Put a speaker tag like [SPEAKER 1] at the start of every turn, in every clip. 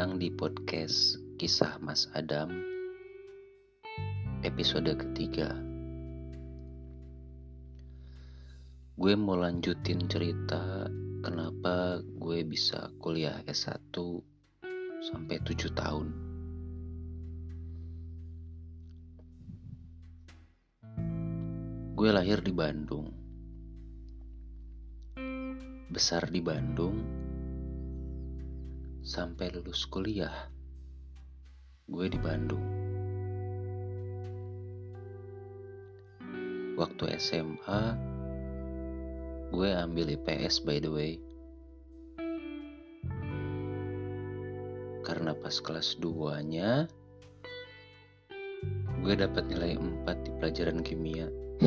[SPEAKER 1] datang di podcast Kisah Mas Adam episode ketiga. Gue mau lanjutin cerita kenapa gue bisa kuliah S1 sampai 7 tahun. Gue lahir di Bandung. Besar di Bandung sampai lulus kuliah, gue di Bandung. Waktu SMA, gue ambil IPS by the way. Karena pas kelas 2-nya, gue dapat nilai 4 di pelajaran kimia.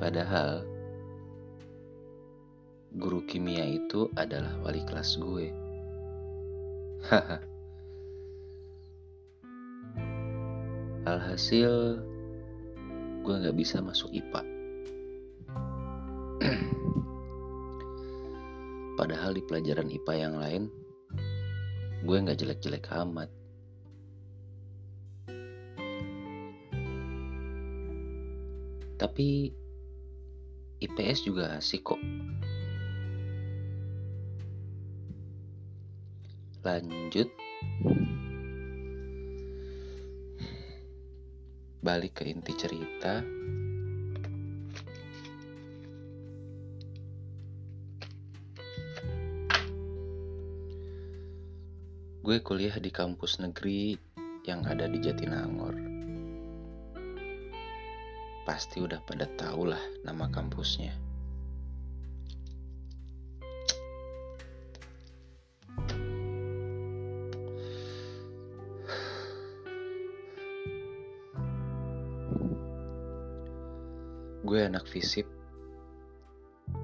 [SPEAKER 1] Padahal guru kimia itu adalah wali kelas gue. Haha. Alhasil, gue gak bisa masuk IPA. Padahal di pelajaran IPA yang lain, gue gak jelek-jelek amat. Tapi IPS juga asik kok. Lanjut. Balik ke inti cerita. Gue kuliah di kampus negeri yang ada di Jatinangor. Pasti udah pada tau lah nama kampusnya Gue anak fisip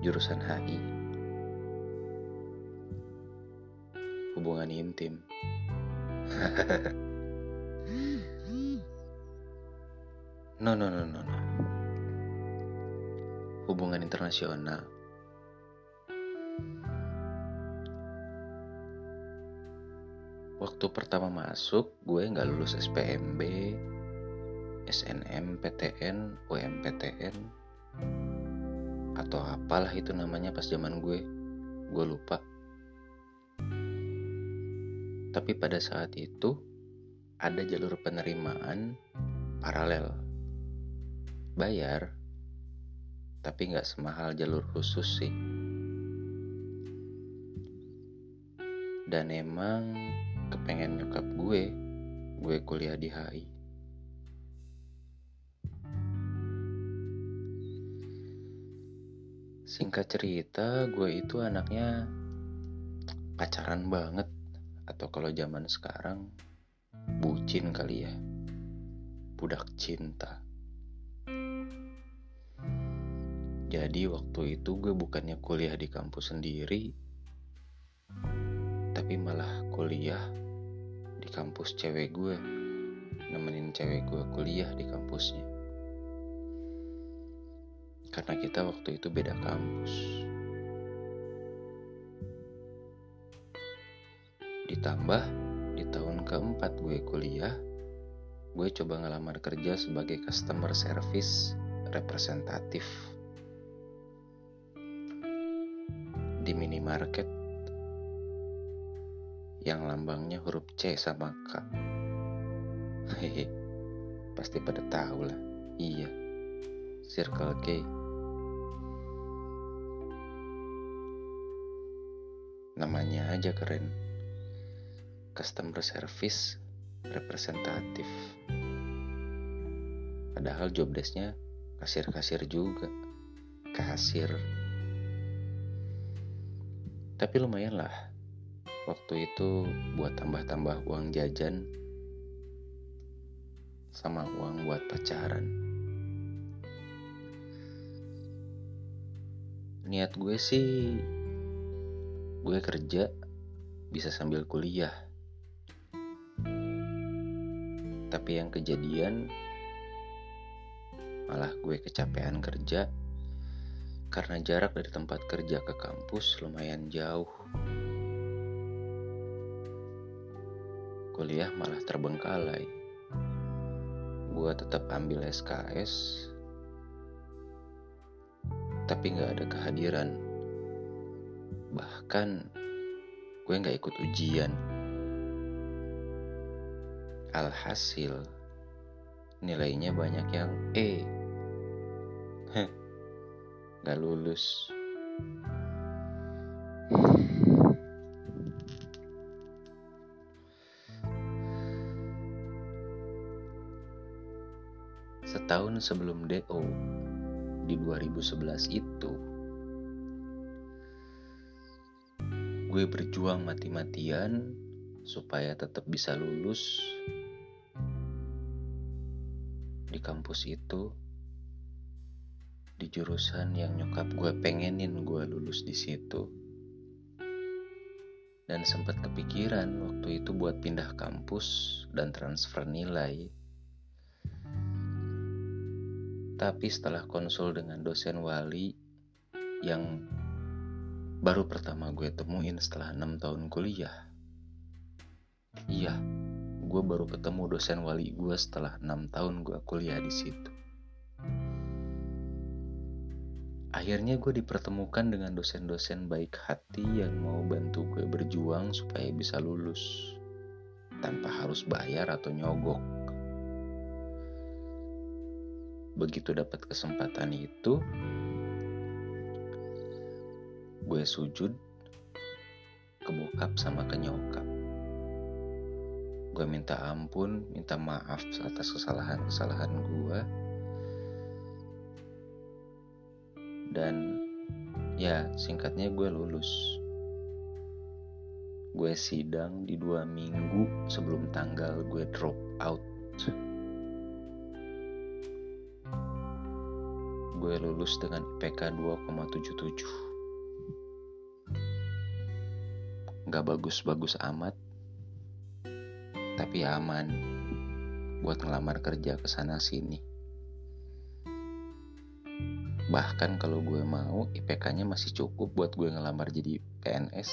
[SPEAKER 1] jurusan HI. Hubungan intim. no, no, no, no, no. Hubungan internasional. Waktu pertama masuk, gue nggak lulus SPMB, SNM, PTN, UMPTN, atau apalah itu namanya pas zaman gue, gue lupa. Tapi pada saat itu ada jalur penerimaan paralel, bayar, tapi nggak semahal jalur khusus sih. Dan emang kepengen nyokap gue, gue kuliah di HI. Singkat cerita, gue itu anaknya pacaran banget. Atau kalau zaman sekarang, bucin kali ya. Budak cinta. Jadi waktu itu gue bukannya kuliah di kampus sendiri, tapi malah kuliah di kampus cewek gue, nemenin cewek gue kuliah di kampusnya karena kita waktu itu beda kampus. Ditambah di tahun keempat gue kuliah, gue coba ngelamar kerja sebagai customer service representatif di minimarket yang lambangnya huruf C sama K. Hehe, pasti pada tahu lah. Iya, Circle K. Namanya aja keren. Customer Service Representatif. Padahal job desknya kasir-kasir juga. Kasir. Tapi lumayan lah. Waktu itu buat tambah-tambah uang jajan sama uang buat pacaran. Niat gue sih gue kerja bisa sambil kuliah. Tapi yang kejadian malah gue kecapean kerja karena jarak dari tempat kerja ke kampus lumayan jauh. Kuliah malah terbengkalai. Gue tetap ambil SKS, tapi gak ada kehadiran. Bahkan gue gak ikut ujian. Alhasil, nilainya banyak yang E. Heh, gak lulus. Setahun sebelum DO di 2011 itu, gue berjuang mati-matian supaya tetap bisa lulus di kampus itu di jurusan yang nyokap gue pengenin gue lulus di situ. Dan sempat kepikiran waktu itu buat pindah kampus dan transfer nilai. Tapi setelah konsul dengan dosen wali yang baru pertama gue temuin setelah enam tahun kuliah iya gue baru ketemu dosen wali gue setelah enam tahun gue kuliah di situ. Akhirnya gue dipertemukan dengan dosen-dosen baik hati yang mau bantu gue berjuang supaya bisa lulus tanpa harus bayar atau nyogok. Begitu dapat kesempatan itu, gue sujud ke bokap sama ke nyokap. Gue minta ampun minta maaf atas kesalahan-kesalahan gue. Dan ya singkatnya gue lulus. Gue sidang di dua minggu sebelum tanggal gue drop out. Gue lulus dengan IPK 2,77 gak bagus-bagus amat tapi aman buat ngelamar kerja ke sana sini. Bahkan kalau gue mau, IPK-nya masih cukup buat gue ngelamar jadi PNS.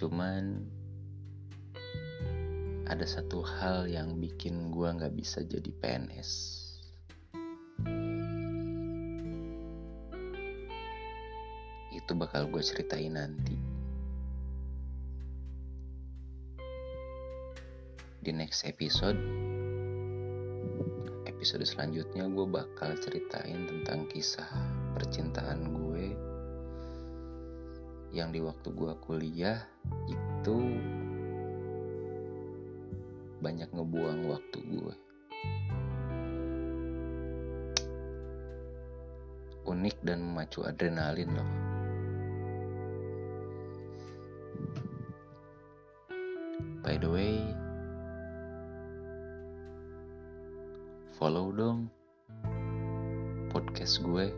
[SPEAKER 1] Cuman ada satu hal yang bikin gue gak bisa jadi PNS. itu bakal gue ceritain nanti. Di next episode, episode selanjutnya gue bakal ceritain tentang kisah percintaan gue yang di waktu gue kuliah itu banyak ngebuang waktu gue. Unik dan memacu adrenalin loh. By the way, follow dong podcast gue,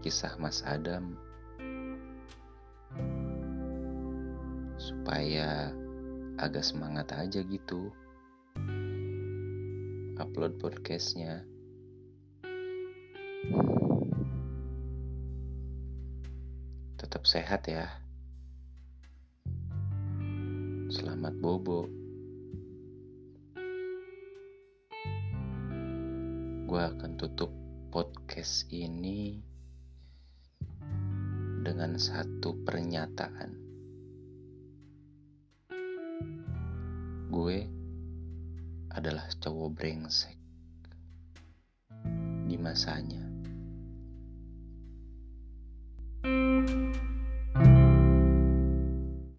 [SPEAKER 1] kisah Mas Adam, supaya agak semangat aja gitu upload podcastnya. Tetap sehat ya. Selamat bobo. Gue akan tutup podcast ini dengan satu pernyataan. Gue adalah cowok brengsek di masanya.